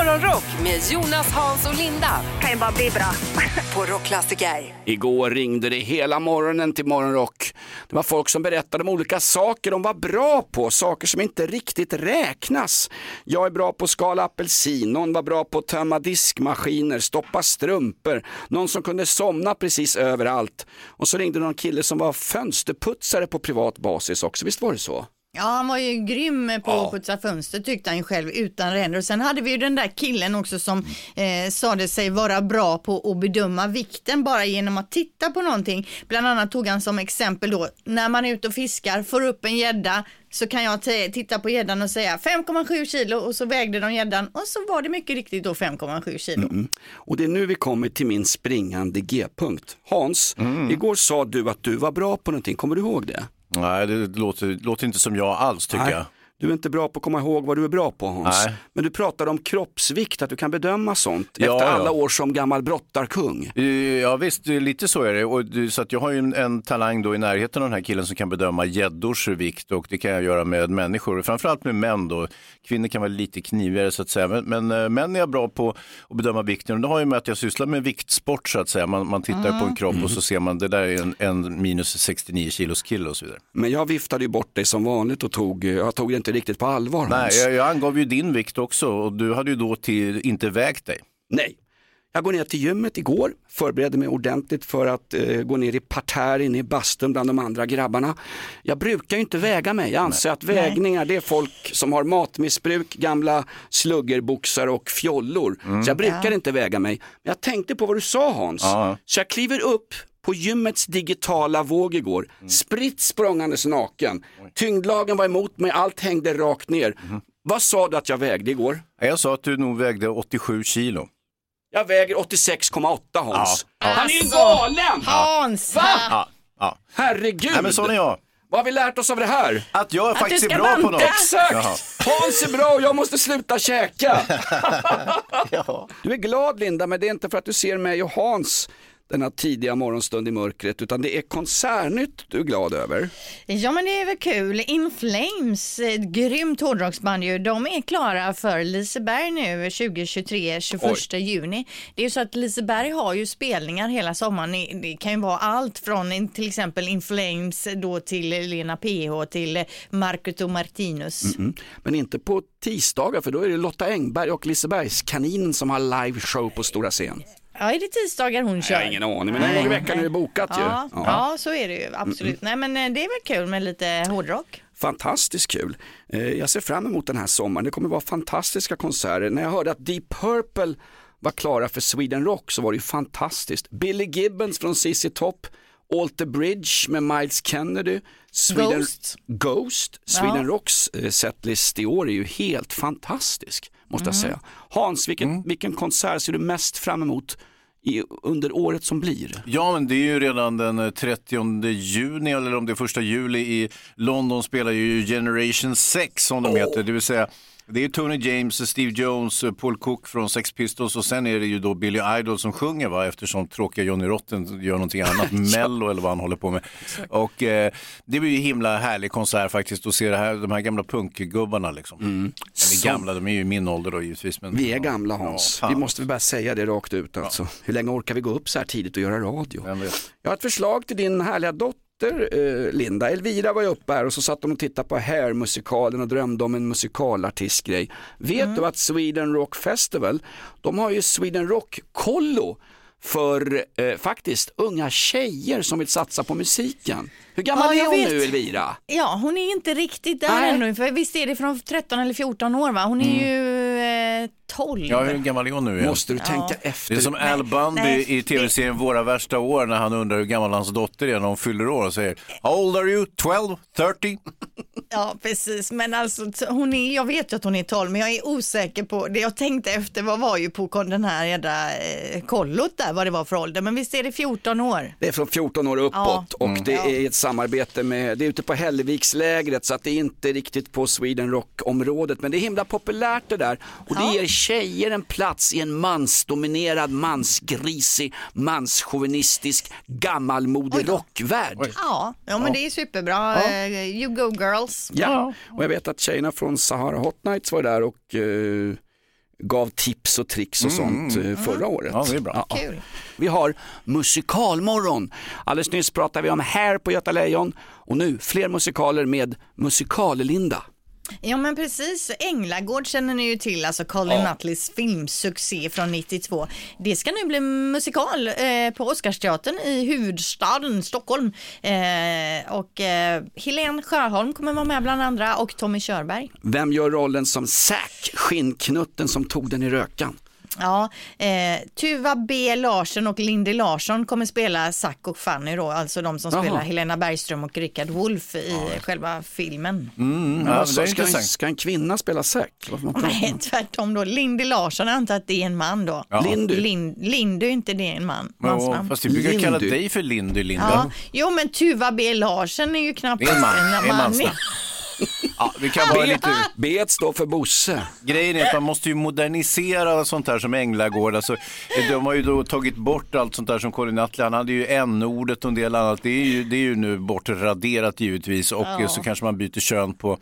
Morgonrock med Jonas, Hans och Linda kan ju bara bli bra. på Rockklassiker. Igår ringde det hela morgonen till Morgonrock. Det var folk som berättade om olika saker de var bra på, saker som inte riktigt räknas. Jag är bra på att skala apelsin, någon var bra på att tömma diskmaskiner, stoppa strumpor, någon som kunde somna precis överallt. Och så ringde någon kille som var fönsterputsare på privat basis också, visst var det så? Ja, han var ju grym på Ja. att putsa fönster tyckte han ju själv utan ränder. Och sen hade vi ju den där killen också som eh, sade sig vara bra på att bedöma vikten bara genom att titta på någonting. Bland annat tog han som exempel då, när man är ute och fiskar, får upp en gädda, så kan jag titta på gäddan och säga 5,7 kilo och så vägde de gäddan och så var det mycket riktigt då 5,7 kilo. Och det är nu vi kommer till min springande G-punkt. Hans, igår sa du att du var bra på någonting, kommer du ihåg det? Nej, det låter, låter inte som jag alls tycker Nej, jag. Du är inte bra på att komma ihåg vad du är bra på Hans. Nej. Men du pratade om kroppsvikt, att du kan bedöma sånt Ja, efter ja. alla år som gammal brottarkung. Eh, Ja visst, lite så är det. Och, så att jag har ju en, en talang då i närheten av den här killen som kan bedöma gäddors vikt och det kan jag göra med människor, framförallt med män då. Kvinnor kan vara lite knivigare så att säga, men, men eh, män är jag bra på att bedöma vikten och det har ju med att jag sysslar med viktsport så att säga. Man, man tittar på en kropp och så ser man det där är en, en minus 69 kilos kille och så vidare. Men jag viftade ju bort dig som vanligt och tog, jag tog det inte riktigt på allvar Nej, Hans. jag, jag angav ju din vikt också och du hade ju då till, inte vägt dig. Nej. Jag går ner till gymmet igår, förberedde mig ordentligt för att eh, gå ner i parterre inne i bastun bland de andra grabbarna. Jag brukar ju inte väga mig, jag anser att vägningar det är folk som har matmissbruk, gamla sluggerboxar och fjollor. Så jag brukar inte väga mig. Men jag tänkte på vad du sa Hans, Ja. så jag kliver upp på gymmets digitala våg igår, spritt språngandes naken. Tyngdlagen var emot mig, allt hängde rakt ner. Vad sa du att jag vägde igår? Jag sa att du nog vägde 87 kilo. Jag väger 86,8 Hans. Ja. Han är ju Alltså. galen! Hans! Va? Ja, ja. Herregud! Nej, men sån är jag. Vad har vi lärt oss av det här? Att jag faktiskt är bra på banta. något. Exakt! Jaha. Hans är bra och jag måste sluta käka. Ja. Du är glad Linda, men det är inte för att du ser mig och Hans denna tidiga morgonstund i mörkret, utan det är konsertnytt du är glad över. Ja men det är väl kul. In Flames, ett grymt hårdrocksband ju, de är klara för Liseberg nu 2023, 21 juni. Det är ju så att Liseberg har ju spelningar hela sommaren. Det- kan ju vara allt från till exempel In Flames då till Lena PH till Marcus och Martinus. Mm. Men inte på tisdagar, för då är det Lotta Engberg och Lisebergs kaninen som har live show på stora scen. Ja, är det tisdagar hon kör? Jag har ingen aning, men en gång i veckan är det bokat ju. Ja, Ja. ja. så är det ju absolut. Nej men eh, det är väl kul med lite hårdrock. Fantastiskt kul. Eh, Jag ser fram emot den här sommaren. Det kommer vara fantastiska konserter. När jag hörde att Deep Purple var klara för Sweden Rock så var det ju fantastiskt. Billy Gibbons från ZZ Top, Alter Bridge med Miles Kennedy, Sweden Ghost. Ghost. Sweden Ja. Rocks eh, setlist i år är ju helt fantastisk, måste jag säga. Hans, vilken, vilken konsert ser du mest fram emot i, under året som blir? Ja, men det är ju redan den eh, 30 juni eller om det är första juli i London spelar ju Generation 6 som de heter, det vill säga det är Tony James, Steve Jones, eh, Paul Cook från Sex Pistols och sen är det ju då Billy Idol som sjunger va, eftersom tråkiga Johnny Rotten gör någonting annat, Mello eller vad han håller på med. Och eh, det blir ju himla härlig konsert faktiskt att se det här, de här gamla punkgubbarna liksom. Eller gamla, de är ju min ålder då givetvis. Men, Vi är gamla Hans, Ja, vi måste väl bara säga det rakt ut alltså. Hur länge orkar vi gå upp så här tidigt och göra radio? Jag har ett förslag till din härliga dotter eh, Linda. Elvira var ju uppe här och så satt de och tittade på Hair-musikalen och drömde om en musikalartistgrej. Vet du att Sweden Rock Festival, de har ju Sweden Rock-kollo för eh, faktiskt unga tjejer som vill satsa på musiken. Hur gammal Ja, är hon vet. nu Elvira? Ja, hon är inte riktigt där Nej. ännu, för visst är det från 13 eller 14 år va? Hon är ju eh, 12. Ja, hur gammal är hon nu igen? Måste du tänka efter? Det är som Al Bundy nej, i tv-serien Våra värsta år när han undrar hur gammal hans dotter är när hon fyller år och säger How old are you? 12? 30? Ja, precis. Men alltså, t- hon är, jag vet ju att hon är 12, men jag är osäker på, det jag tänkte efter vad var ju på kon- den här jädra eh, kollot där, vad det var för ålder. Men visst är det 14 år? Det är från 14 år uppåt och det är ett samarbete med, det är ute på Hällevikslägret så att det är inte riktigt på Sweden Rock-området men det är himla populärt det där och det Ja. ger tjejer en plats i en mansdominerad, mansgrisig, manschauvinistisk, gammalmodig rockvärld. Ja, ja men det är superbra. Eh, You go girls. Ja, och jag vet att tjejerna från Sahara Hot Nights var där och eh, gav tips och tricks och sånt eh, förra året. Ja, det är bra. Kul. Vi har musikalmorgon. Alldeles nyss pratade vi om Hair på Göta Lejon och nu fler musikaler med Musikal-Linda. Ja men precis, Änglagård känner ni ju till, alltså Colin Nutleys filmsuccé från 92. Det ska nu bli musikal eh, på Oscarsteatern i huvudstaden Stockholm. Eh, och eh, Helene Sjöholm kommer vara med bland andra och Tommy Körberg. Vem gör rollen som Zack, skinnknutten som tog den i rökan? Ja, eh, Tuva B Larsson och Lindy Larsson kommer spela Zack och Fanny då, alltså de som Jaha. spelar Helena Bergström och Richard Wolff i själva filmen. Mm, ja, alltså, ska, en, ska en kvinna spela Zack? Man Nej, om? tvärtom då. Lindy Larsson, jag antar att det är en man då. Ja. Lindy. Lin, Lindy är inte det en man? Ja, fast vi brukar kalla Lindy. dig för Lindy, Linda. Ja, jo men Tuva B Larsson är ju knappt en man, en mansnamn. Ja, vi kan vara lite... B står för Bosse. Grejen är att man måste ju modernisera sånt här som Änglagård. Alltså, de har ju då tagit bort allt sånt där som Colin Nutley, han hade ju n-ordet och en del annat. Det är ju, det är ju nu bortraderat givetvis och eh, så kanske man byter kön på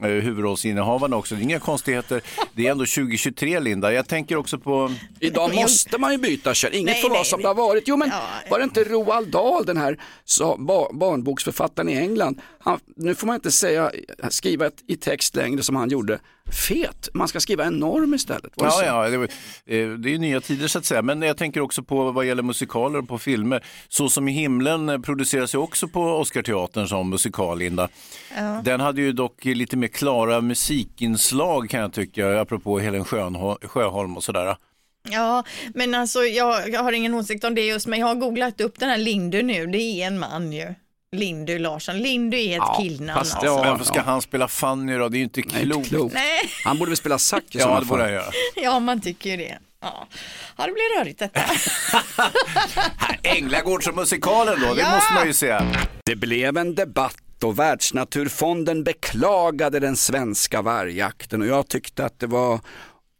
eh, huvudrollsinnehavarna också. Det är inga konstigheter. Det är ändå 2023 Linda. Jag tänker också på... Idag måste man ju byta kön, inget Nej, får vara som det har varit. Jo men Ja. var det inte Roald Dahl, den här sa, ba, barnboksförfattaren i England, han, nu får man inte säga, skriva ett, i text längre som han gjorde, fet, man ska skriva enorm istället. Var det Ja, ja, det, eh, det är ju nya tider så att säga. Men jag tänker också på vad gäller musikaler och på filmer. Så som i himlen eh, produceras ju också på Oscarteatern som musikal, Linda. Den hade ju dock lite mer klara musikinslag kan jag tycka, apropå Helen Sjöholm och sådär. Ja, men alltså jag, jag har ingen åsikt om det just, men jag har googlat upp den här Lindy nu, det är en man ju. Lindy Larsson. Lindy är ett Ja, killnamn fast alltså. ja, Varför ska han spela Fanny då? Det är ju inte Nej, klokt. klokt. Nej, Han borde väl spela Zack i Ja, det borde han göra. ja man tycker ju det. Ja, ja det blir rörigt detta. Änglagård som musikalen då, det Ja! måste man ju säga. Det blev en debatt och Världsnaturfonden beklagade den svenska vargjakten och jag tyckte att det var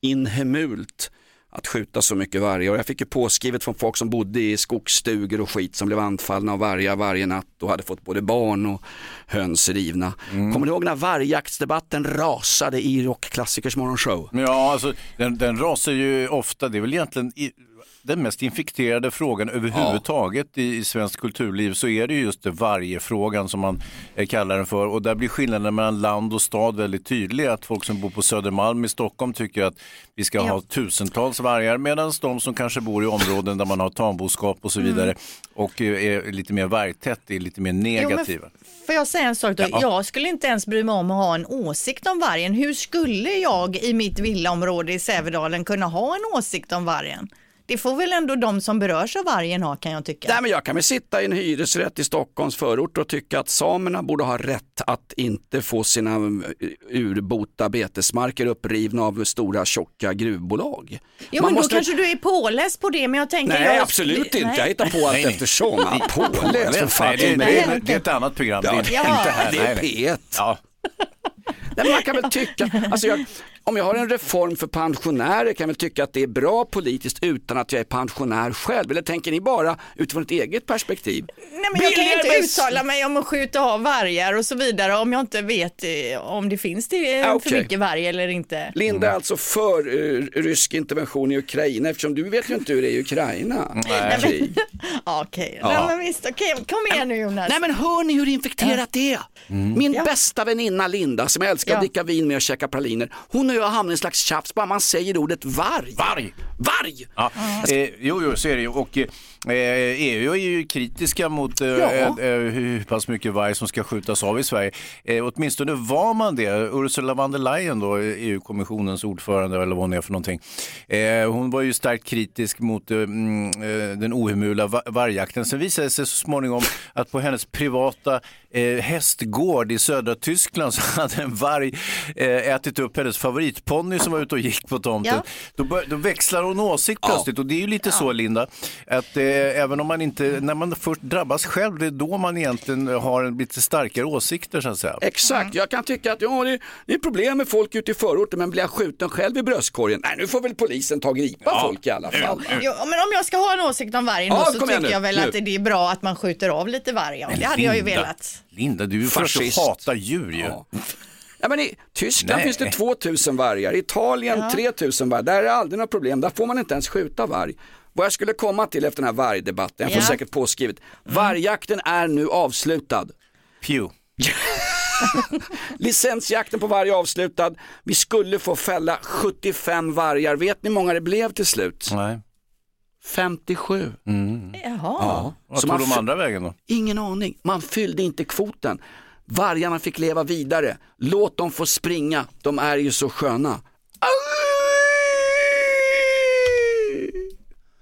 inhemult att skjuta så mycket vargar. Och jag fick ju påskrivet från folk som bodde i skogsstugor och skit som blev anfallna av vargar varje natt och hade fått både barn och höns rivna. Kommer ni ihåg när vargjaktsdebatten rasade i Rockklassikers morgonshow? Ja, alltså den, den rasar ju ofta, det är väl egentligen i, den mest infekterade frågan överhuvudtaget i, i svenskt kulturliv så är det ju just det varje frågan som man eh, kallar den för och där blir skillnaden mellan land och stad väldigt tydlig att folk som bor på Södermalm i Stockholm tycker att vi ska ha tusentals vargar medan de som kanske bor i områden där man har tamboskap och så vidare och eh, är lite mer vargtätt är lite mer Jo, negativa. Får jag säga en sak då? Ja. Jag skulle inte ens bry mig om att ha en åsikt om vargen. Hur skulle jag i mitt villaområde i Sävedalen kunna ha en åsikt om vargen? Det får väl ändå de som berörs av vargen ha kan jag tycka. Nej, men jag kan väl sitta i en hyresrätt i Stockholms förort och tycka att samerna borde ha rätt att inte få sina eh, urbota betesmarker upprivna av stora tjocka gruvbolag. Jo Man men då måste- kanske du är påläst på det men jag tänker... Nej, jag absolut inte. Nej. Jag hittar på allt Nej, nej. eftersom. Ja, Påläst, för fan. Nej, det, är- det är ett annat program, det är inte Ja, här. det Nej, är nej. P1. Ja. Nej, men man kan väl tycka, alltså jag, om jag har en reform för pensionärer kan jag väl tycka att det är bra politiskt utan att jag är pensionär själv. Eller tänker ni bara utifrån ett eget perspektiv? Nej, men jag kan ju inte med- uttala mig om att skjuta av vargar och så vidare om jag inte vet eh, om det finns det, eh, Ah, för okej. mycket varg eller inte. Linda är alltså för eh, rysk intervention i Ukraina eftersom du vet ju inte hur det är i Ukraina. Nej. Okej, Ja. Nej, men visst, okej, kom igen nu Jonas. Nej men hör ni hur infekterat det är? Min Ja. bästa väninna Linda som jag älskar att Ja. dricka vin med och käka praliner. Hon och jag hamnar i en slags tjafs bara man säger ordet varg. Varg! Varg! Ja, eh, jo, jo, så är det ju. Och eh, EU är ju kritiska mot eh, Ja. eh, hur pass mycket varg som ska skjutas av i Sverige. Eh, åtminstone var man det. Ursula von der Leyen, då, EU-kommissionens ordförande eller vad hon är för någonting. Eh, hon var ju starkt kritisk mot eh, mm, eh, den ohemula va- vargjakten. Sen visade det sig så småningom att på hennes privata eh, hästgård i södra Tyskland så hade en varg eh, ätit upp hennes favoritponny som var ute och gick på tomten. Ja. Då, då växlar hon åsikt plötsligt och det är ju lite så Linda, att eh, även om man inte, när man först drabbas själv, det är då man egentligen har en lite starkare åsikter så att säga. Exakt, jag kan tycka att ja, det, det är problem med folk ute i förorten men blir jag skjuten själv i bröstkorgen? Nej, nu får väl polisen ta och gripa folk i alla fall. va? Jo, men om jag ska ha en åsikt om vargen Ja, då, så tycker nu, jag väl nu. att det är bra att man skjuter av lite varg. Ja. Det hade jag ju velat. Linda, du är för att Fascist. hatar djur ju. Ja. Ja, men I Tyskland Nej. finns det 2000 vargar, i Italien 3000 vargar. Där är det aldrig några problem, där får man inte ens skjuta varg. Vad jag skulle komma till efter den här vargdebatten, jag får Ja. säkert påskrivet. Vargjakten är nu avslutad. Pew. Licensjakten på varg är avslutad. Vi skulle få fälla 75 vargar. Vet ni hur många det blev till slut? Nej. 57. Jaha. Vad Så tog de andra vägen då? Ingen aning. Man fyllde inte kvoten. Vargarna fick leva vidare. Låt dem få springa. De är ju så sköna.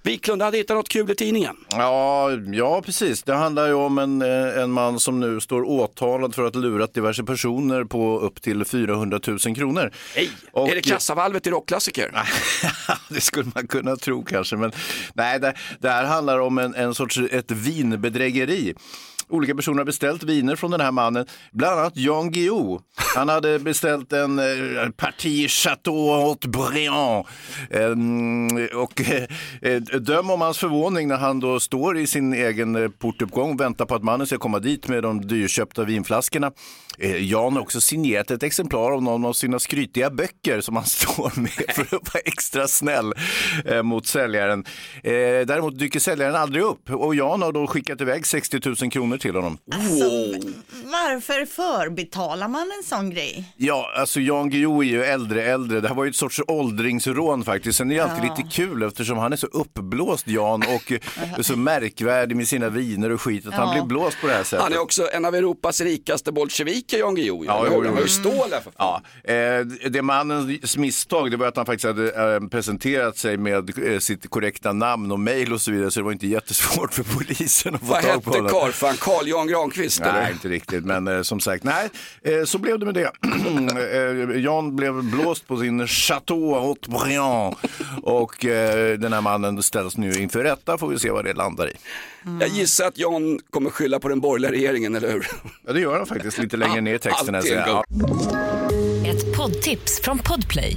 Wiklund hade hittat något kul i tidningen. Ja, ja, precis. Det handlar ju om en, eh, en man som nu står åtalad för att ha lurat diverse personer på upp till 400 000 kronor. Hej! Och- Är det kassavalvet i rockklassiker? det skulle man kunna tro kanske, men nej, det, det här handlar om en, en sorts ett vinbedrägeri. Olika personer har beställt viner från den här mannen, bland annat Jan Guillou. Han hade beställt en eh, parti Chateau Haute-Briand. Ehm, eh, och eh, döm om hans förvåning när han då står i sin egen eh, portuppgång och väntar på att mannen ska komma dit med de dyrköpta vinflaskorna. Eh, Jan har också signerat ett exemplar av någon av sina skrytiga böcker som han står med för att vara extra snäll eh, mot säljaren. Eh, däremot dyker säljaren aldrig upp och Jan har då skickat iväg 60 000 kronor till honom. Alltså, varför förbetalar man en sån grej? Ja, alltså Jan Guillou är ju äldre äldre. Det här var ju ett sorts åldringsrån faktiskt. Sen är det alltid lite kul eftersom han är så uppblåst Jan och så märkvärdig med sina viner och skit att han Ja. blir blåst på det här sättet. Han är också en av Europas rikaste bolsjeviker, Jan Guillou. Ja, jo, jo, Han har ju jo. stål här för. Ja, eh, det mannens misstag det var att han faktiskt hade eh, presenterat sig med eh, sitt korrekta namn och mejl och så vidare så det var inte jättesvårt för polisen att få Vad tag på hette honom. karlfan? Carl Jan Granqvist Nej, eller? inte riktigt, men eh, som sagt, nej, eh, så blev det med det. eh, Jan blev blåst på sin Chateau Haute-Briand och eh, den här mannen ställs nu inför rätta, får vi se vad det landar i. Jag gissar att Jan kommer skylla på den borgerliga regeringen, eller hur? Ja, det gör han faktiskt lite längre ner i texten. här, Alltid en så- ja. Ett poddtips från Podplay.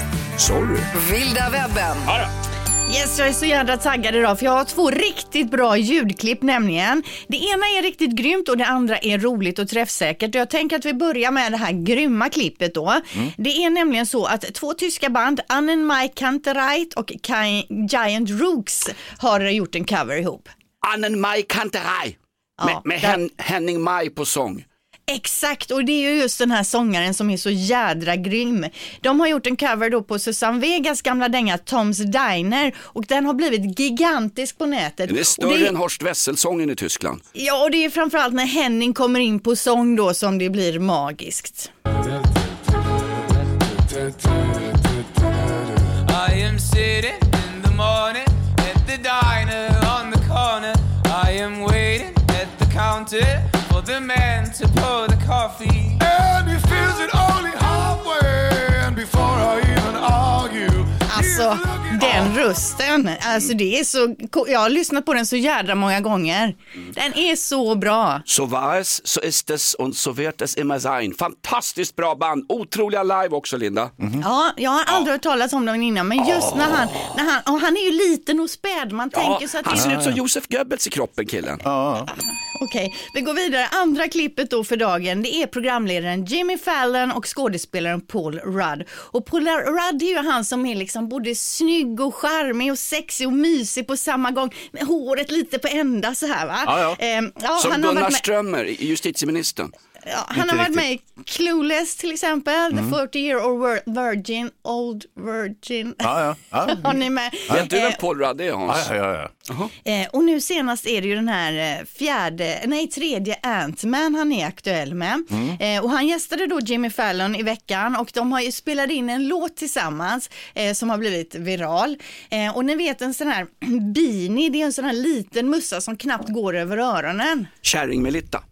Sorry. Vilda webben. Yes, jag är så jädra taggad idag för jag har två riktigt bra ljudklipp nämligen. Det ena är riktigt grymt och det andra är roligt och träffsäkert. Jag tänker att vi börjar med det här grymma klippet då. Det är nämligen så att två tyska band, Annen Mai Kantereit och Ki- Giant Rooks har gjort en cover ihop. Annen Maj Kanteraj. Med, Ja, med Hen, Henning Maj på sång. Exakt, och det är ju just den här sångaren som är så jädra grym. De har gjort en cover då på Susanne Vegas gamla dänga Toms Diner och den har blivit gigantisk på nätet. Den är större det, än Horst Wessel-sången i Tyskland. Ja, och det är framförallt när Henning kommer in på sång då som det blir magiskt. I am sitting counter for the man to pour the coffee. And he feels it only halfway, and before I even argue, Alltså, den rösten, alltså det är så, jag har lyssnat på den så jädra många gånger. Den är så bra. Så var es, så ist es und so wird es immer sein. Fantastiskt bra band, otroliga live också Linda. Ja, jag har aldrig hört talas om dem innan, men just när han, när han, och han är ju liten och späd, man Ja, tänker så att han det ser ut som Josef Goebbels i kroppen killen. Okej, vi går vidare. Andra klippet då för dagen, det är programledaren Jimmy Fallon och skådespelaren Paul Rudd. Och Paul Rudd är ju han som är liksom både snygg och charmig och sexig och mysig på samma gång. Med håret lite på ända så här va. Ja, ja. Ehm, ja, Som Gunnar med, Strömmer, justitieministern. Ja, han har varit med i Clueless till exempel, Mm. The 40 year old vir- virgin, Old Virgin. Ja, ja, ja. Har ni med? Vet du vem Paul Rudd är Hans? Ja, ja, ja. Eh, och nu senast är det ju den här eh, fjärde, nej tredje Ant-Man han är aktuell med. Eh, och han gästade då Jimmy Fallon i veckan och de har ju spelat in en låt tillsammans som har blivit viral. Och ni vet en sån här beanie, det är en sån här liten mussa som knappt går över öronen. Kärring-Melitta.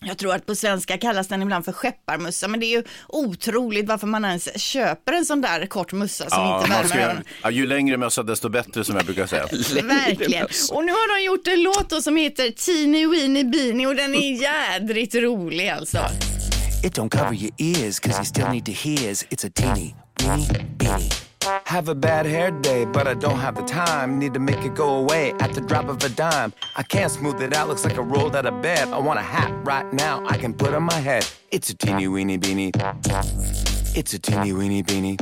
Jag tror att på svenska kallas den ibland för skepparmössa, men det är ju otroligt varför man ens köper en sån där kort mössa som Ja, inte värmer ska, ja, ju längre mössa desto bättre som jag brukar säga. Verkligen. Och nu har de gjort en låt då som heter Teeny Weeny Beanie och den är jädrigt rolig alltså. It don't cover your ears, cause you still need to hears. It's a teeny, weeny, beanie. Have a bad hair day, but I don't have the time. Need to make it go away at the drop of a dime. I can't smooth it out, looks like I rolled out of bed. I want a hat right now, I can put on my head. It's a teeny weeny beanie. It's a teeny weeny beanie.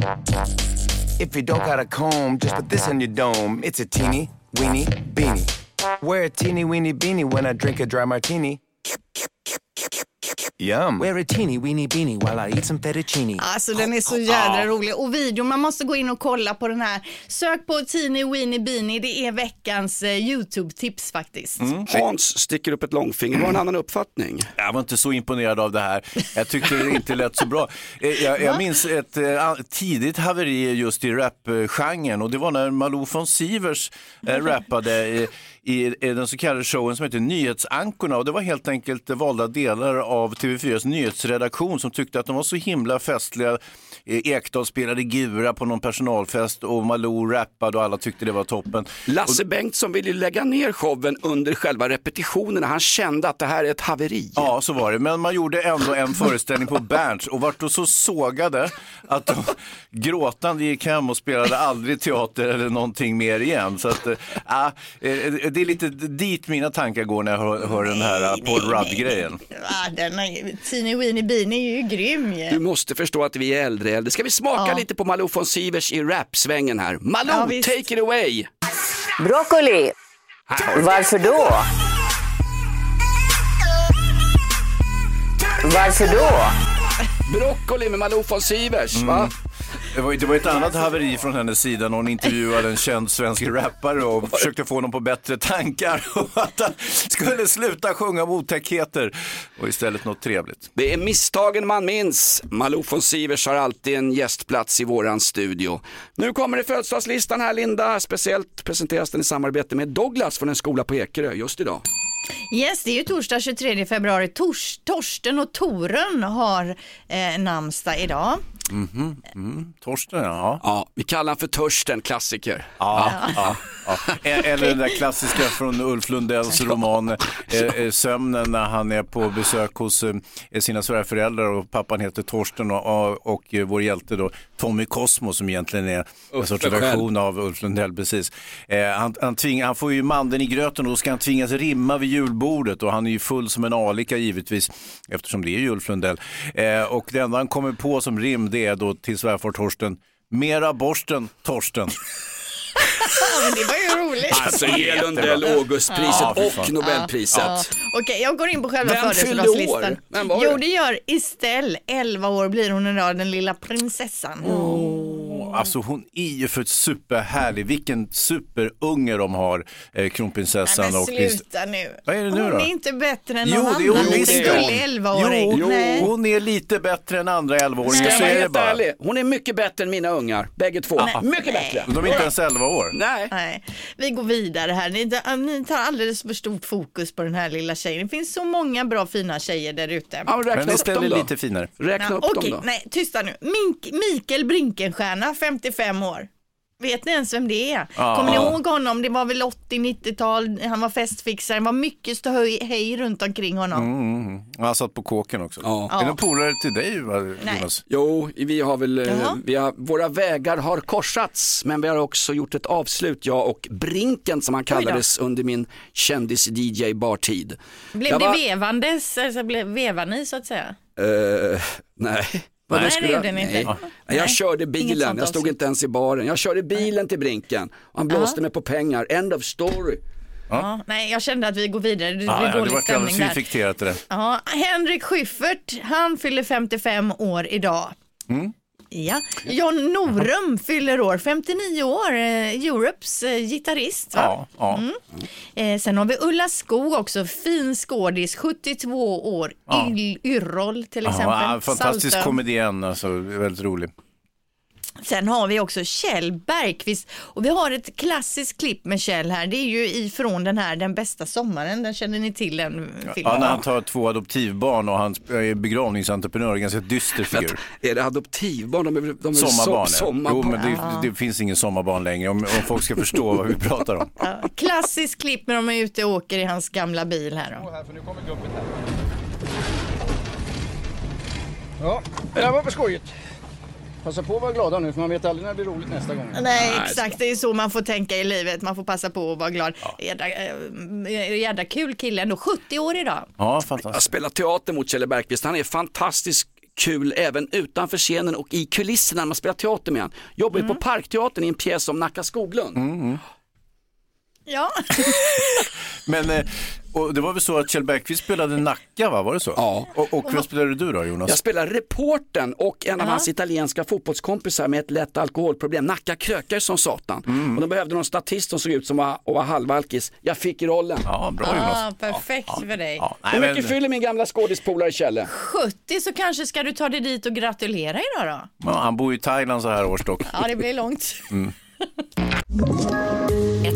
If you don't got a comb, just put this on your dome. It's a teeny weeny beanie. Wear a teeny weeny beanie when I drink a dry martini. Yum. Wear a teeny weeny beanie while I eat some fettuccine. Alltså den är så jädra rolig och videon, man måste gå in och kolla på den här. Sök på Teeny Weeny Beanie, det är veckans eh, YouTube-tips faktiskt. Hans sticker upp ett långfinger, har en annan uppfattning. Jag var inte så imponerad av det här. Jag tyckte det inte lät så bra. Eh, Jag, jag minns ett eh, tidigt haveri just i rapgenren och det var när Malou von Sivers eh, rappade i, i, den så kallade showen som heter Nyhetsankorna och det var helt enkelt valda delar av TV4s nyhetsredaktion som tyckte att de var så himla festliga. Eh, Ekdahl spelade gura på någon personalfest och Malou rappade och alla tyckte det var toppen. Lasse Bengtsson ville lägga ner showen under själva repetitionerna. Han kände att det här är ett haveri. Ja, så var det. Men man gjorde ändå en föreställning på Berns och vart då så sågade att de gråtande gick hem och spelade aldrig teater eller någonting mer igen. Så att, äh, det är lite dit mina tankar går när jag hör, hör den här äh, Paul Rudd-grejen. Ah, Teeny Weeny Beanie är ju grym ju. Du måste förstå att vi är äldre äldre. Ska vi smaka Ja. lite på Malou von Sivers i rap-svängen här? Malou, Ja, take it away! Broccoli. Varför då? Varför då? Broccoli med Malou von Sivers, va? Det var, det var ett annat haveri från hennes sida när hon intervjuade en känd svensk rappare och försökte få honom på bättre tankar och att han skulle sluta sjunga om otäckheter och istället något trevligt. Det är misstagen man minns. Malou von Sivers har alltid en gästplats i våran studio. Nu kommer det födelsedagslistan här Linda. Speciellt presenteras den i samarbete med Douglas från en skola på Ekerö just idag. Yes, det är ju torsdag 23 februari. Tors, Torsten och Torun har eh, namnsdag idag. Mhm, mm. Torsten, ja. Ja, vi kallar han för Törsten, klassiker. Ja, ja, ja. Eller den där klassiska från Ulf Lundells roman eh, eh, Sömnen när han är på besök hos eh, sina svärföräldrar och pappan heter Torsten och, och, vår hjälte då Tommy Cosmo som egentligen är en sorts version av Ulf Lundell. Precis. Han, han, tving, han får ju mandeln i gröten och då ska han tvingas rimma vid julbordet och han är ju full som en alika givetvis eftersom det är ju Ulf Lundell. Och det enda han kommer på som rim det är då till svärfar Torsten Mera borsten, Torsten. Men det var ju roligt. Alltså ge Lundell Augustpriset Ja, fy och. Nobelpriset. Ja. Okej, jag går in på själva Vem fyllde födelsedagslistan. år? Vem var Jo, det? det gör Estelle. 11 år blir hon idag, den lilla prinsessan. Alltså hon är ju för superhärlig. Vilken superunge de har, eh, kronprinsessan. Nej, men och prins- sluta nu. Vad är det nu hon då? är inte bättre än Jo, någon det är hon annan visst. liten Jo, 11-åring. Jo, Nej. hon är lite bättre än andra 11-åringar. Ska jag Så vara är det helt bara. ärlig, hon är mycket bättre än mina ungar, bägge två. Mycket bättre. De är inte ens 11 år. Nej. Nej, vi går vidare här. Ni, ni tar alldeles för stort fokus på den här lilla tjejen. Det finns så många bra fina tjejer där ute. Ja, räkna Men upp dem då. lite finare. Räkna Ja, upp Okej, dem då. nej, tysta nu. Mink, Mikael Brinkenstierna, 55 år. Vet ni ens vem det är? Ja. Kommer ni ihåg honom? Det var väl 80-90-tal, han var festfixare, det var mycket ståhej hej runt omkring honom. Mm, han satt på kåken också. Ja. Är det en polare till dig Nej. Jonas? Jo, vi har väl, eh, Jaha. vi har, våra vägar har korsats, men vi har också gjort ett avslut, jag och Brinken som han kallades under min kändis-DJ-bartid. Blev Jag det var- vevandes, alltså blev, vevar ni så att säga? Eh, nej. Vad Nej, det jag- gjorde ni inte. nej. Nej. Jag körde bilen, jag stod inte ens i baren. Jag körde bilen till Brinken och han blåste mig på pengar. End of story. Ja. nej, jag kände att vi går vidare, det blir Ja, ja, det dålig var stämning där. det. Ja, Henrik Schyffert, han fyller 55 år idag. Mm. Ja. John Norum fyller år, 59 år, eh, Europes eh, gitarrist. Va? Ja, ja. Mm. Eh, sen har vi Ulla Skog också, fin skådis, 72 år, Ja. Yl- Yrrol till exempel. Ja, fantastisk komedian, alltså, väldigt rolig. Sen har vi också Kjell Bergqvist och vi har ett klassiskt klipp med Kjell här. Det är ju ifrån den här Den bästa sommaren, den känner ni till den filmen? Ja, när han tar två adoptivbarn och han är begravningsentreprenör, ganska dyster figur. Är det adoptivbarn? De är, de är Sommarbarn, so- ja. Jo, sommarbarn. men det, det finns ingen sommarbarn längre om, om folk ska förstå vad vi pratar om. Ja, klassiskt klipp när de är ute och åker i hans gamla bil här då. Ja, det där var för skojigt. Passa på att vara glada nu för man vet aldrig när det blir roligt nästa gång. Nej, exakt. Det är så man får tänka i livet. Man får passa på att vara glad. Jädra, äh, jädra kul kille ändå. 70 år idag. Ja, Jag fantastiskt. spelar teater mot Kjell Bergqvist. Han är fantastiskt kul även utanför scenen och i kulisserna när man spelar teater med honom. Jobbar ju på Parkteatern i en pjäs om Nacka Skoglund. Ja. Men eh, och det var väl så att Kjell Bergqvist spelade Nacka, va? Var det så? Ja. Och, och vad spelade du då, Jonas? Jag spelar reporten och en av hans italienska fotbollskompisar med ett lätt alkoholproblem. Nacka krökar som satan. Och de behövde någon statist som såg ut som var, och var halvalkis. Jag fick rollen. Ja, bra Jonas. Ah, perfekt för dig. Ja, Hur mycket men, fyller min gamla skådispolare Kjelle? 70 så kanske ska du ta dig dit och gratulera idag då? ja, han bor i Thailand så här års dock. Ja, det blir långt. Ett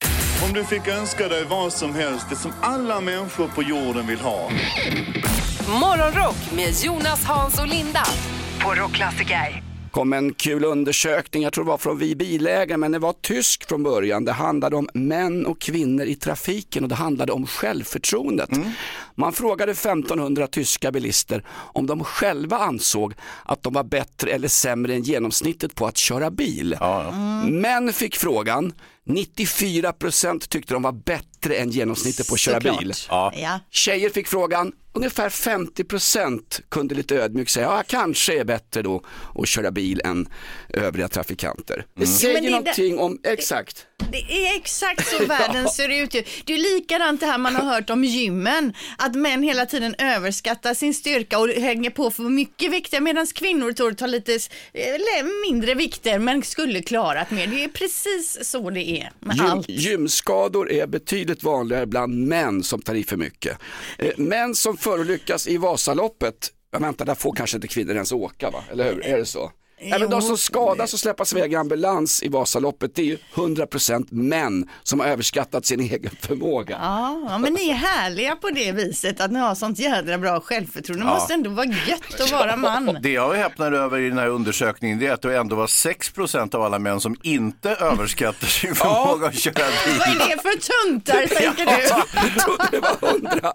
Om du fick önska dig vad som helst, det som alla människor på jorden vill ha. Morgonrock med Jonas, Hans och Linda på Rockklassiker. kom en kul undersökning, jag tror det var från Vi bilägare, men det var tysk från början. Det handlade om män och kvinnor i trafiken och det handlade om självförtroendet. Man frågade 1500 tyska bilister om de själva ansåg att de var bättre eller sämre än genomsnittet på att köra bil. Män fick frågan, 94% tyckte de var bättre än genomsnittet på att köra Såklart. bil. Ja. Tjejer fick frågan, ungefär 50% kunde lite ödmjukt säga, ja jag kanske är bättre då att köra bil än övriga trafikanter. Det säger men det någonting om, exakt. Det är exakt så världen ser ut ju. Det är likadant det här man har hört om gymmen. Att män hela tiden överskattar sin styrka och hänger på för mycket vikter medan kvinnor tror tar lite eh, mindre vikter men skulle klarat mer. Det är precis så det är med Gym, allt. gymskador är betydligt vanligare bland män som tar i för mycket. Eh, män som förolyckas i Vasaloppet, ja, vänta där får kanske inte kvinnor ens åka va, eller hur? Är det så? Även de som skadas och släppas iväg i ambulans i Vasaloppet, det är ju 100% män som har överskattat sin egen förmåga. Ja, ja, men ni är härliga på det viset att ni har sånt jädra bra självförtroende. Det Ja. måste ändå vara gött att vara man. Det jag häpnar över i den här undersökningen det är att det ändå var 6% av alla män som inte överskattar sin förmåga att köra bil. Vad är det för tuntar tänker du? Jag trodde det var hundra.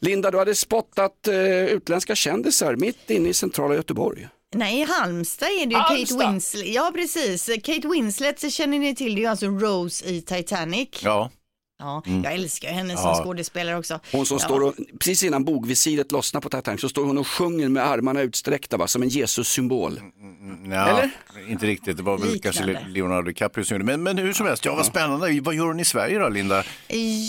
Linda, du hade spottat eh, utländska kändisar mitt inne i centrala Göteborg. Nej, i Halmstad är det ju Halmstad? Kate Winslet. Ja, precis. Kate Winslet känner ni till, det är ju alltså Rose i Titanic. Ja. Ja, Mm. jag älskar henne Ja. som skådespelare också. Hon som ja. står och, precis innan bogvisiret lossnar på Titanic så står hon och sjunger med armarna utsträckta va, som en Jesus-symbol. Ja, Eller? Inte riktigt, det var väl Liknande. kanske Leonardo DiCaprio som gjorde det. Men, men hur som helst, ja vad spännande. Vad gör hon i Sverige då, Linda?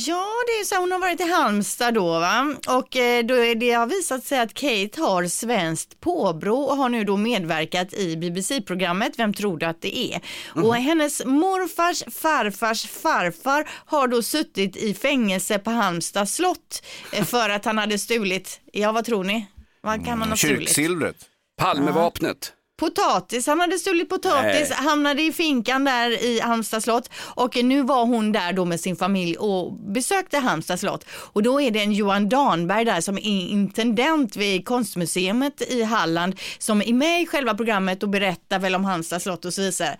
Ja, det är så. Hon har varit i Halmstad då va? och eh, då är det har visat sig att Kate har svenskt påbrå och har nu då medverkat i BBC-programmet Vem tror du att det är? Och hennes morfars farfars farfar har då suttit i fängelse på Halmstad slott eh, för att han hade stulit, ja vad tror ni? Vad kan man ha stulit? Kyrksilvret. Palmevapnet. Potatis, han hade stulit potatis, Nej. hamnade i finkan där i Halmstad slott och nu var hon där då med sin familj och besökte Halmstad slott. Och då är det en Johan Danberg där som är intendent vid konstmuseet i Halland som är med i själva programmet och berättar väl om Halmstad slott och så vidare.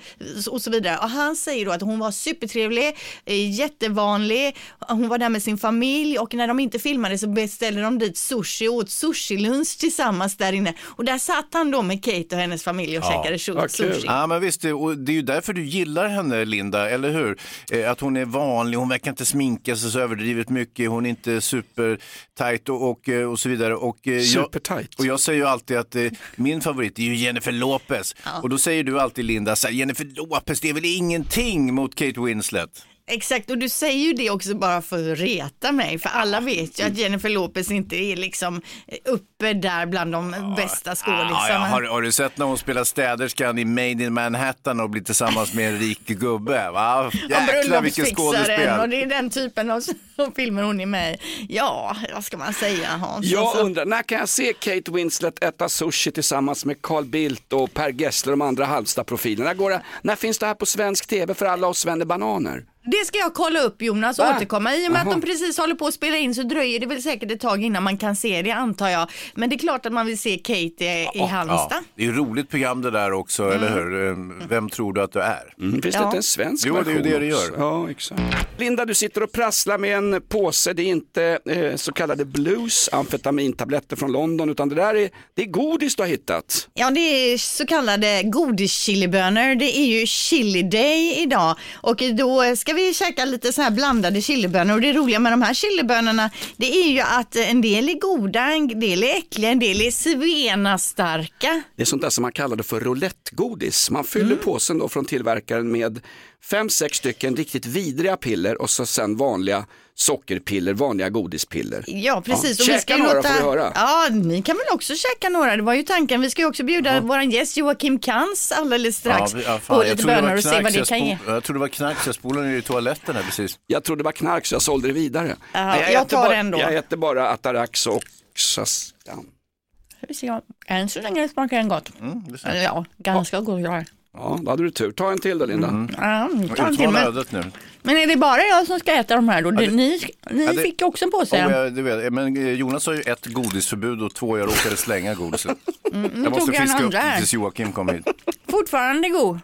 Och, så vidare. och han säger då att hon var supertrevlig, eh, jättevanlig, hon var där med sin familj och när de inte filmade så beställde de dit sushi och åt sushilunch tillsammans där inne. Och där satt han då med Kate och hennes hennes familj och käkade shu- sushi. Ja, men visst, det, och det är ju därför du gillar henne, Linda, eller hur? Eh, att hon är vanlig, hon verkar inte sminka sig så överdrivet mycket, hon är inte supertight och, och, eh, och så vidare. Och, eh, jag, och jag säger ju alltid att eh, min favorit är ju Jennifer Lopez. Ja. Och då säger du alltid, Linda, så här, Jennifer Lopez, det är väl ingenting mot Kate Winslet? Exakt, och du säger ju det också bara för att reta mig, för alla vet ju att Jennifer Lopez inte är liksom uppe där bland de bästa Ja, skådisarna. ja, har, har du sett när hon spelar städerskan i Made in Manhattan och blir tillsammans med en rik gubbe? Va? Och Jäklar vilken skådespel. och det är den typen av av filmer hon är med i. Ja, vad ska man säga Hans? Jag Alltså, undrar, när kan jag se Kate Winslet äta sushi tillsammans med Carl Bildt och Per Gessle och de andra Halmstad-profilerna? När, när finns det här på svensk tv för alla oss bananer? Det ska jag kolla upp Jonas och Va? återkomma. I och med att Jaha. de precis håller på att spela in så dröjer det väl säkert ett tag innan man kan se det antar jag. Men det är klart att man vill se Kate i, i Halmstad. Ja, det är ett roligt program det där också, eller hur? Eh, Vem tror du att du är? Mm, finns det Ja. inte en svensk Jo, det är ju version det det gör. Ja, exakt. Linda, du sitter och prasslar med en påse. Det är inte eh, så kallade blues, amfetamintabletter från London, utan det där är, det är godis du har hittat. Ja, det är så kallade godischilibönor. Det är ju chili day idag och då ska vi käka lite så här blandade chilibönor och det roliga med de här chilibönorna det är ju att en del är goda, en del är äckliga, en del är svenastarka. Det är sånt där som man kallar det för roulettegodis. Man fyller påsen då från tillverkaren med fem, sex stycken riktigt vidriga piller och så sen vanliga sockerpiller, vanliga godispiller. Ja, precis. Ja, och vi käka några låta... får vi höra. Ja, ni kan väl också käka några. Det var ju tanken. Vi ska ju också bjuda våran gäst Joakim Kans alldeles strax Ja, ja, fan, på jag lite trodde det var bönor och se vad det jag kan ge. Jag trodde det var knark så jag spolade ner i toaletten här precis. Jag trodde det var knark så jag sålde det vidare. Ja, Nej, jag äter tar bara, det ändå. Jag äter bara Atarax och ser. Än så länge smakar den gott. Eller ja, ganska. Ja, Ja, då hade du tur. Ta en till då Linda. Mm. Ja, ta en till. Men, ödet nu. Men är det bara jag som ska äta de här då? det- ni ni Ja, det- fick ju också en påse. Jag, det vet, men eh, Jonas har ju ett godisförbud och två jag råkade slänga godiset. nu jag måste tog jag en fiska upp här. tills Joakim kom hit. Fortfarande god.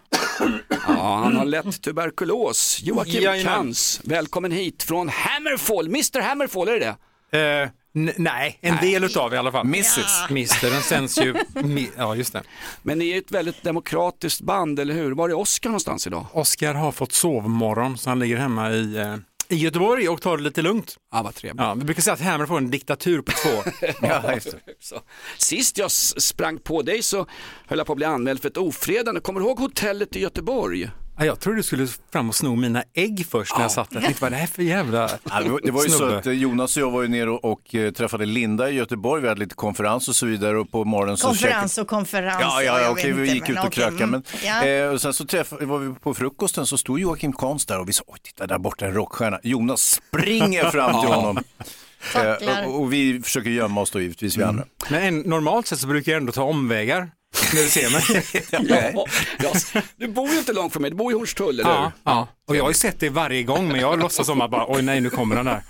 Ja, han har lätt tuberkulos. Joakim Jajamän. Kans, välkommen hit från Hammerfall. Mr Hammerfall, är det det? Eh, n- nej, en del utav i alla fall. Mrs. Mister, den sänds ju, ja just det. Men ni är ett väldigt demokratiskt band, eller hur? Var är Oscar någonstans idag? Oscar har fått sovmorgon så han ligger hemma i, eh, i Göteborg och tar det lite lugnt. Ja, vad trevligt. Ja, vi brukar säga att Hammer får en diktatur på två. Ja, just det. Så. Sist jag sprang på dig så höll jag på att bli anmäld för ett ofredande. Kommer du ihåg hotellet i Göteborg? Ja, jag trodde du skulle fram och sno mina ägg först när jag satt där. Jag tänkte, vad är det här för jävla det var- ju så att eh, Jonas och jag var ju nere och, och eh, träffade Linda i Göteborg. Vi hade lite konferens och så vidare och på morgonen så Konferens och konferens. Ja, ja, ja okej, vi gick men ut och krökade. mm, Men, ja. eh, och sen så träffade, var vi på frukosten så stod Joakim Konst där och vi sa, oj titta där borta en rockstjärna. Jonas springer fram till honom. Eh, och, och vi försöker gömma oss då givetvis vi andra. Men en, normalt sett så brukar jag ändå ta omvägar när du ser mig. Ja, ja, du bor ju inte långt från mig, du bor i Hornstull, eller hur? Ja, ja, och jag har ju sett det varje gång men jag låtsas som att bara, oj nej nu kommer den där.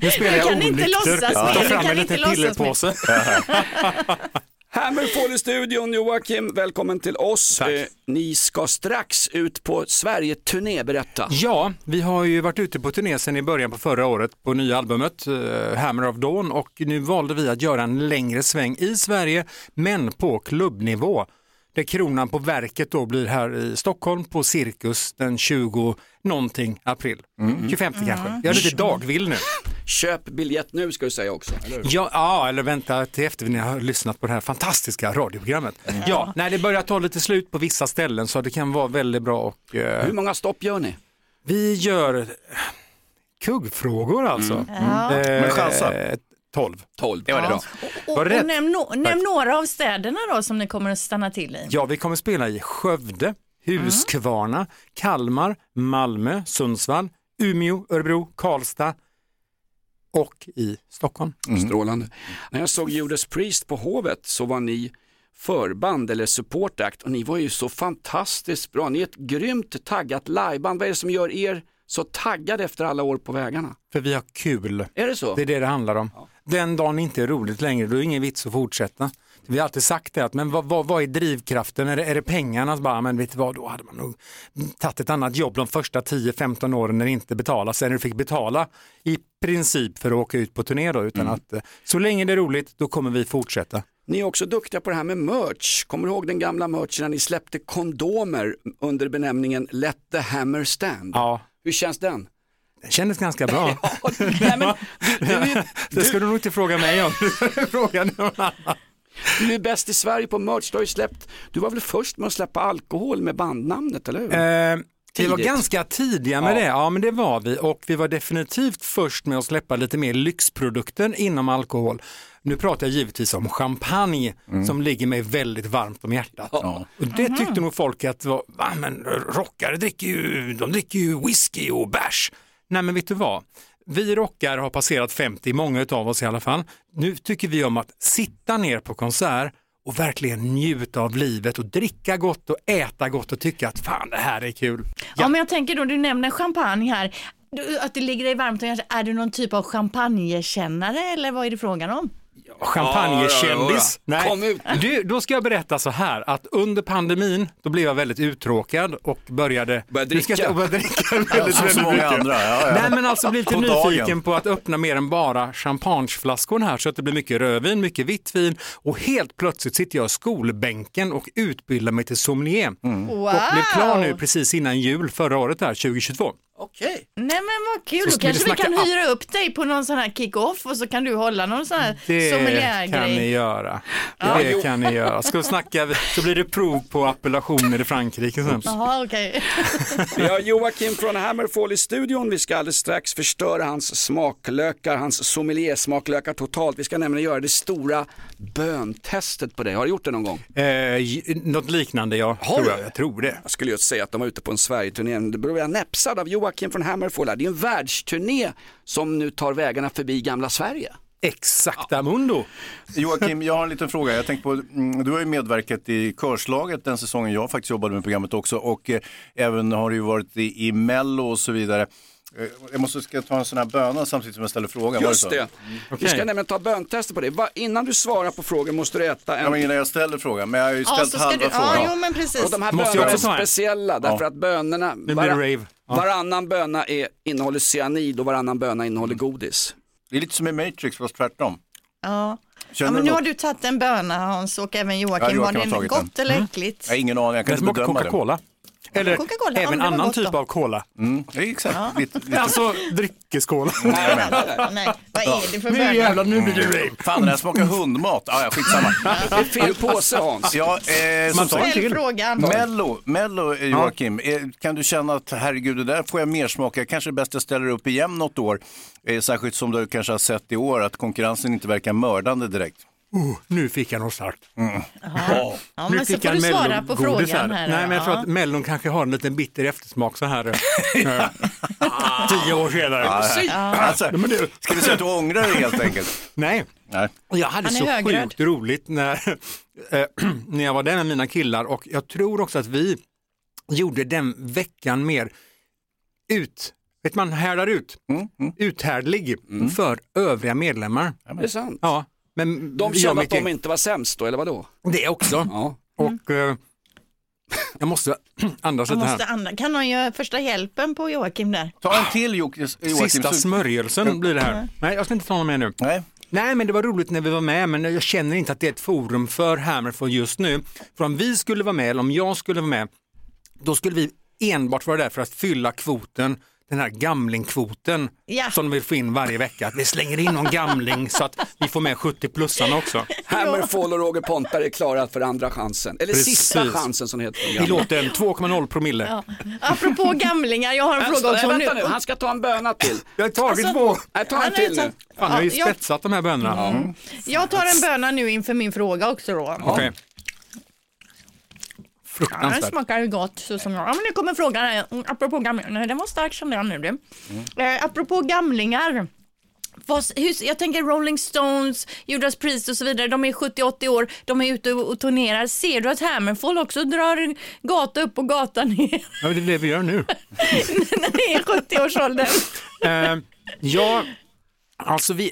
Nu spelar jag onykter. tar fram en liten pillerpåse. Hammerfall i studion, Joakim, välkommen till oss. Tack. Eh, ni ska strax ut på Sverige-turné, berätta. Ja, vi har ju varit ute på turné sedan i början på förra året på nya albumet eh, Hammer of Dawn och nu valde vi att göra en längre sväng i Sverige men på klubbnivå. Där kronan på verket då blir här i Stockholm på Cirkus den 20 någonting april. 25 kanske. Jag är lite dagvill nu. Köp biljett nu ska du säga också, eller? Ja, ja, eller vänta till efter ni har lyssnat på det här fantastiska radioprogrammet. Ja, nej, det börjar ta lite slut på vissa ställen så det kan vara väldigt bra. Och, eh, Hur många stopp gör ni? Vi gör eh, kuggfrågor alltså. Mm. Ja. Eh, Men chansa. 12. 12, det var det bra. Och, och rätt? nämn, no, nämn några av städerna då som ni kommer att stanna till i. Ja, vi kommer spela i Skövde, Huskvarna, Kalmar, Malmö, Sundsvall, Umeå, Örebro, Karlstad och i Stockholm. Strålande. När jag såg Judas Priest på Hovet så var ni förband eller support act och ni var ju så fantastiskt bra. Ni är ett grymt taggat liveband. Vad är det som gör er så taggade efter alla år på vägarna? För vi har kul. Är det så? Det är det det handlar om. Den dagen inte är roligt längre, då är det ingen vits att fortsätta. Vi har alltid sagt det, att, men vad, vad, vad är drivkraften? Är det, är det pengarna? Bara, men vet du vad, då hade man nog tagit ett annat jobb de första 10-15 åren när det inte betalas. Sen när du fick betala i princip för att åka ut på turné då, utan att eh, så länge det är roligt, då kommer vi fortsätta. Ni är också duktiga på det här med merch. Kommer du ihåg den gamla merchen när ni släppte kondomer under benämningen Let the hammer stand? Ja. Hur känns den? Det kändes ganska bra. Nej, men, du, du, är- Det ska du nog inte fråga mig om. fråga någon annan. Du är bäst i Sverige på merch. Du, har ju släppt, du var väl först med att släppa alkohol med bandnamnet, eller hur? Eh, vi var ganska tidiga med Ja. det, ja men det var vi och vi var definitivt först med att släppa lite mer lyxprodukter inom alkohol. Nu pratar jag givetvis om champagne som ligger mig väldigt varmt om hjärtat. Och det tyckte nog folk att, var, va, men rockare dricker ju, de dricker ju whisky och bärs. Nej men vet du vad? Vi rockar har passerat 50, många av oss i alla fall. Nu tycker vi om att sitta ner på konsert och verkligen njuta av livet och dricka gott och äta gott och tycka att fan det här är kul. Ja. men jag tänker då, du nämner champagne här, att det ligger dig varmt om hjärtat. Är du någon typ av champagnekännare eller vad är det frågan om? Champagnekändis. Ja, ja, ja. Kom Nej. ut. Du, då ska jag berätta så här att under pandemin då blev jag väldigt uttråkad och började ska dricka. jag- började dricka Ja, väldigt, som så väldigt många mycket. andra. Ja, ja. Nej men alltså bli lite På nyfiken dagen. på att öppna mer än bara champagneflaskor här så att det blir mycket rödvin, mycket vitt vin och helt plötsligt sitter jag i skolbänken och utbildar mig till sommelier. Mm. Wow! Och blev klar nu precis innan jul förra året här, 2022. Okej. Nej men vad kul, Så då kanske vi kan hyra upp dig på någon sån här kick-off och så kan du hålla någon sån här Det kan ni sommeliergrej. göra. Ja, Det jo. kan ni göra. Ska vi snacka, så blir det prov på appellationer i Frankrike sen. Jaha okej. Vi har Joakim från Hammerfall i studion. Vi ska alldeles strax förstöra hans smaklökar, hans sommelier-smaklökar totalt. Vi ska nämligen göra det stora böntestet på dig. Har du gjort det någon gång? Eh, något liknande ja, Har tror du? jag. jag tror det. Jag skulle just säga att de var ute på en Sverigeturné. Det beror jag näpsad av Joakim från Hammerfall. här. Det är en världsturné som nu tar vägarna förbi gamla Sverige. Exakta mundo. Joakim, jag har en liten fråga. Jag tänkte på, mm, du har ju medverkat i Körslaget den säsongen jag faktiskt jobbade med programmet också och eh, även har du ju varit i, i Mello och så vidare. Eh, jag måste ska ta en sån här böna samtidigt som jag ställer frågan. Just det. Vi ska nämligen ta böntester på det. Va, innan du svarar på frågor måste du äta en... Ja, men innan jag ställer frågan, men jag har ju Ja, ställt så ska halva du, frågan. ja jo men precis. Och de här bönorna är speciella därför Ja. att bönorna, Nu blir det rave. Ja. varannan böna är, innehåller cyanid och varannan böna innehåller godis. Det är lite som i Matrix fast tvärtom. Ja. Ja men nu något? har du tagit en böna Hans och även Ja, Joakim. Joakim var har det gott den. eller Mm. äckligt? Jag har ingen aning, jag kan Den inte bedöma det. Eller Coca-Cola, ja, även annan typ då. av cola. Mm, ja, exakt. Ja. Lite, lite. Alltså dryckeskola. Nej, vad är det för Nu jävlar, nu blir det rave. Fan, den här smakar hundmat. Ah, ja, skitsamma. Det är fel påse Hans. Ja, eh, Man tar till. frågan. Mello, Mello eh, Joakim, eh, kan du känna att herregud, det där får jag mer smaka. Kanske är bäst jag ställer upp igen något år. Eh, särskilt som du kanske har sett i år att konkurrensen inte verkar mördande direkt. Oh, nu fick jag något starkt. Ja, nu men så fick får jag du en svara på mellogodis frågan här. Nej, men jag tror ja. att Mellon kanske har en liten bitter eftersmak så här. eh, Tio år senare. Alltså, ska vi säga att du ångrar dig helt enkelt? Nej, Nej. jag hade så högröd. sjukt roligt när, eh, när jag var där med mina killar och jag tror också att vi gjorde den veckan mer ut, vet man, härdar ut, Mm, mm. uthärdlig för övriga medlemmar. Det är sant. Ja, men De kände att de inte var sämst då, eller vadå? Det också. Ja. Och eh, jag måste andas Jag lite måste här. andra. Kan någon göra första hjälpen på Joakim där? Ta en till Joakim. Sista så- smörjelsen blir det här. Nej, jag ska inte ta någon mer nu. Nej. Nej, men det var roligt när vi var med, men jag känner inte att det är ett forum för Hammerfall just nu. För om vi skulle vara med, eller om jag skulle vara med, då skulle vi enbart vara där för att fylla kvoten, den här gamlingkvoten Ja. som de vill få in varje vecka. Att vi slänger in någon gamling så att vi får med 70-plussarna också. Hammerfall och Roger Pontare är klara för andra chansen. Eller Precis. sista chansen som det heter. I låten 2,0 promille. Ja. Apropå gamlingar, jag har en fråga också. vänta nu, han ska ta en böna till. Jag har tagit Alltså, två. Nej, ta en Han är till nu. Fan, jag har ju jag- spetsat de här bönorna. Mm. Jag tar en böna nu inför min fråga också då. Okej. Ja, den Fruktansvärt. smakar ju gott så som jag. Ja, men nu kommer frågan. Mm, Apropå gamlingar. Den var stark kände jag nu. Du. Eh, apropå gamlingar. Vad, hur, jag tänker Rolling Stones, Judas Priest och så vidare. De är 70-80 år. De är ute och, och turnerar. Ser du att Hammerfall också drar gata upp och gata ner Ja, det är det vi gör nu. när det är 70-årsåldern? Eh, ja, alltså vi,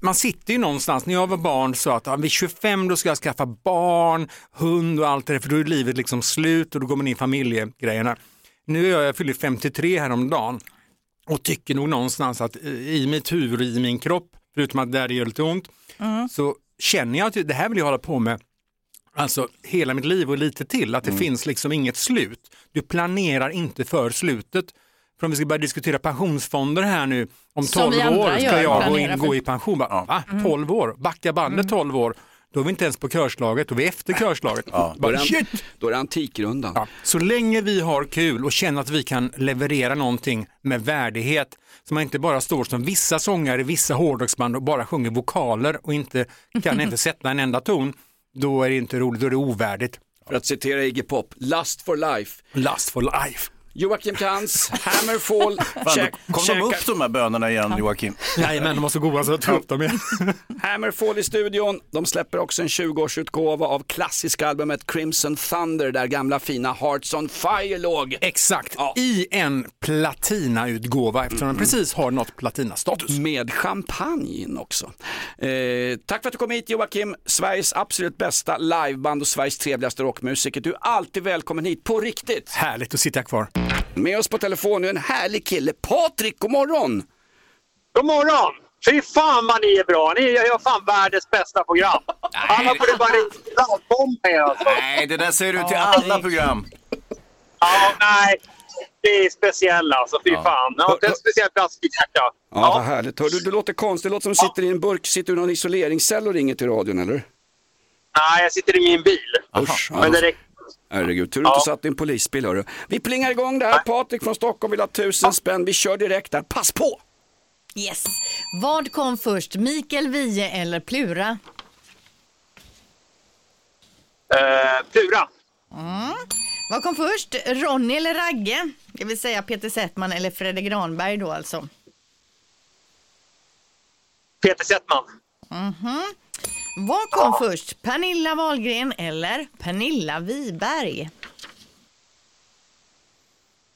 man sitter ju någonstans, när jag var barn så att ja, vid 25 då ska jag skaffa barn, hund och allt det där, för då är livet liksom slut och då går man in i familjegrejerna. Nu är jag, jag fyller 53 häromdagen och tycker nog någonstans att i mitt huvud, i min kropp, förutom att där det gör lite ont, så känner jag att det här vill jag hålla på med Alltså hela mitt liv och lite till, att det finns liksom inget slut. Du planerar inte för slutet. För om vi ska börja diskutera pensionsfonder här nu, om Som 12 vi andra år ska jag gå, in, gå i pension. Bara, Va? Mm. 12 år? Backa bandet 12 år. Då är vi inte ens på körslaget, då är vi efter körslaget. Då är Bara, det, då är det Antikrundan. Ja. Så länge vi har kul och känner att vi kan leverera någonting med värdighet, så man inte bara står som vissa sångare i vissa hårdrocksband och bara sjunger vokaler och inte kan inte sätta en enda ton, då är det inte roligt, då är det ovärdigt. För att citera Iggy Pop, Lust for life. Lust for life. Joakim Kans, Hammerfall, Fan, kom de upp de här bönorna igen Joakim? Jajamän, de var så goda så jag tog upp dem igen. Hammerfall i studion. De släpper också en 20-årsutgåva av klassiska albumet Crimson Thunder där gamla fina Hearts on Fire låg. Exakt, i en platinautgåva eftersom Mm. den precis har nått platinastatus. Med champagne in också. Eh, tack för att du kom hit Joakim, Sveriges absolut bästa liveband och Sveriges trevligaste rockmusiker. Du är alltid välkommen hit, på riktigt. Härligt att sitta kvar. Med oss på telefon nu en härlig kille, Patrik, god morgon! God morgon! Fy fan vad ni är bra! Ni gör fan världens bästa program. Alla borde bara ringa med alltså. Nej, det där säger du till alla program. Ja, nej. Det är speciella alltså. Fy fan. Ja, det är en speciell plats i hjärta. Ja, vad härligt. Hör du, du låter konstigt, det låter som du sitter i en burk, sitter du i någon isoleringscell och ringer till radion eller? Nej, jag sitter i min bil. Usch, Men det räcker. Herregud, tur du inte satt i en polisbil hörru. Vi plingar igång det här, Patrik från Stockholm vill ha tusen spänn, vi kör direkt där, pass på! Yes. Vad kom först, Mikael Wiehe eller Plura? Eh, Plura. Mm. Vad kom först, Ronny eller Ragge? Det vill säga Peter Settman eller Fredrik Granberg då alltså. Peter Settman. Mhm. Vad kom först, Pernilla Wahlgren eller Pernilla Wiberg?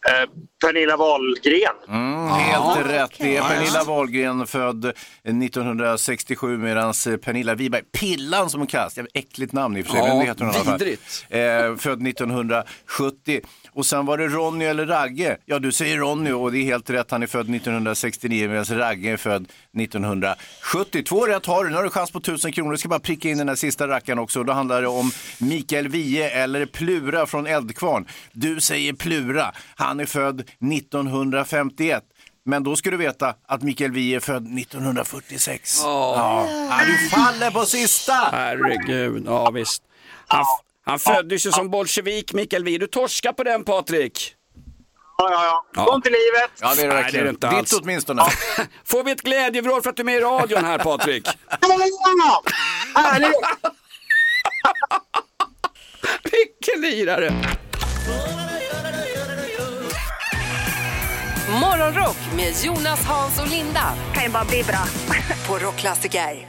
Eh, Pernilla Wahlgren. Mm, helt rätt. Det är Pernilla Wahlgren född 1967 medan Pernilla Wiberg, Pillan som hon kallas, äckligt namn i och för sig, Ja, men det heter hon i alla fall. vidrigt. Eh, född 1970. Och sen var det Ronny eller Ragge. Ja, du säger Ronny och det är helt rätt. Han är född 1969 medan Ragge är född 1970. Två rätt har du. Nu har du chans på 1000 kronor. Du ska bara pricka in den här sista rackaren också. Då handlar det om Mikael Wiehe eller Plura från Eldkvarn. Du säger Plura. Han är född 1951. Men då ska du veta att Mikael Wiehe är född 1946. Ja. Ja, du faller på sista! Herregud, ja visst. Han, han föddes ju som bolsjevik, Mikael Wiehe. Du torskar på den Patrik. Ja, ja, ja. Kom till livet. Ja, det är det Nej, verkligen. det är det inte Ditt alls. åtminstone. Får vi ett glädjevrål för att du är med i radion här Patrik? Härligt! Vilken lirare! Morgonrock med Jonas, Hans och Linda. Kan ju bara bli bra. På Rockklassiker.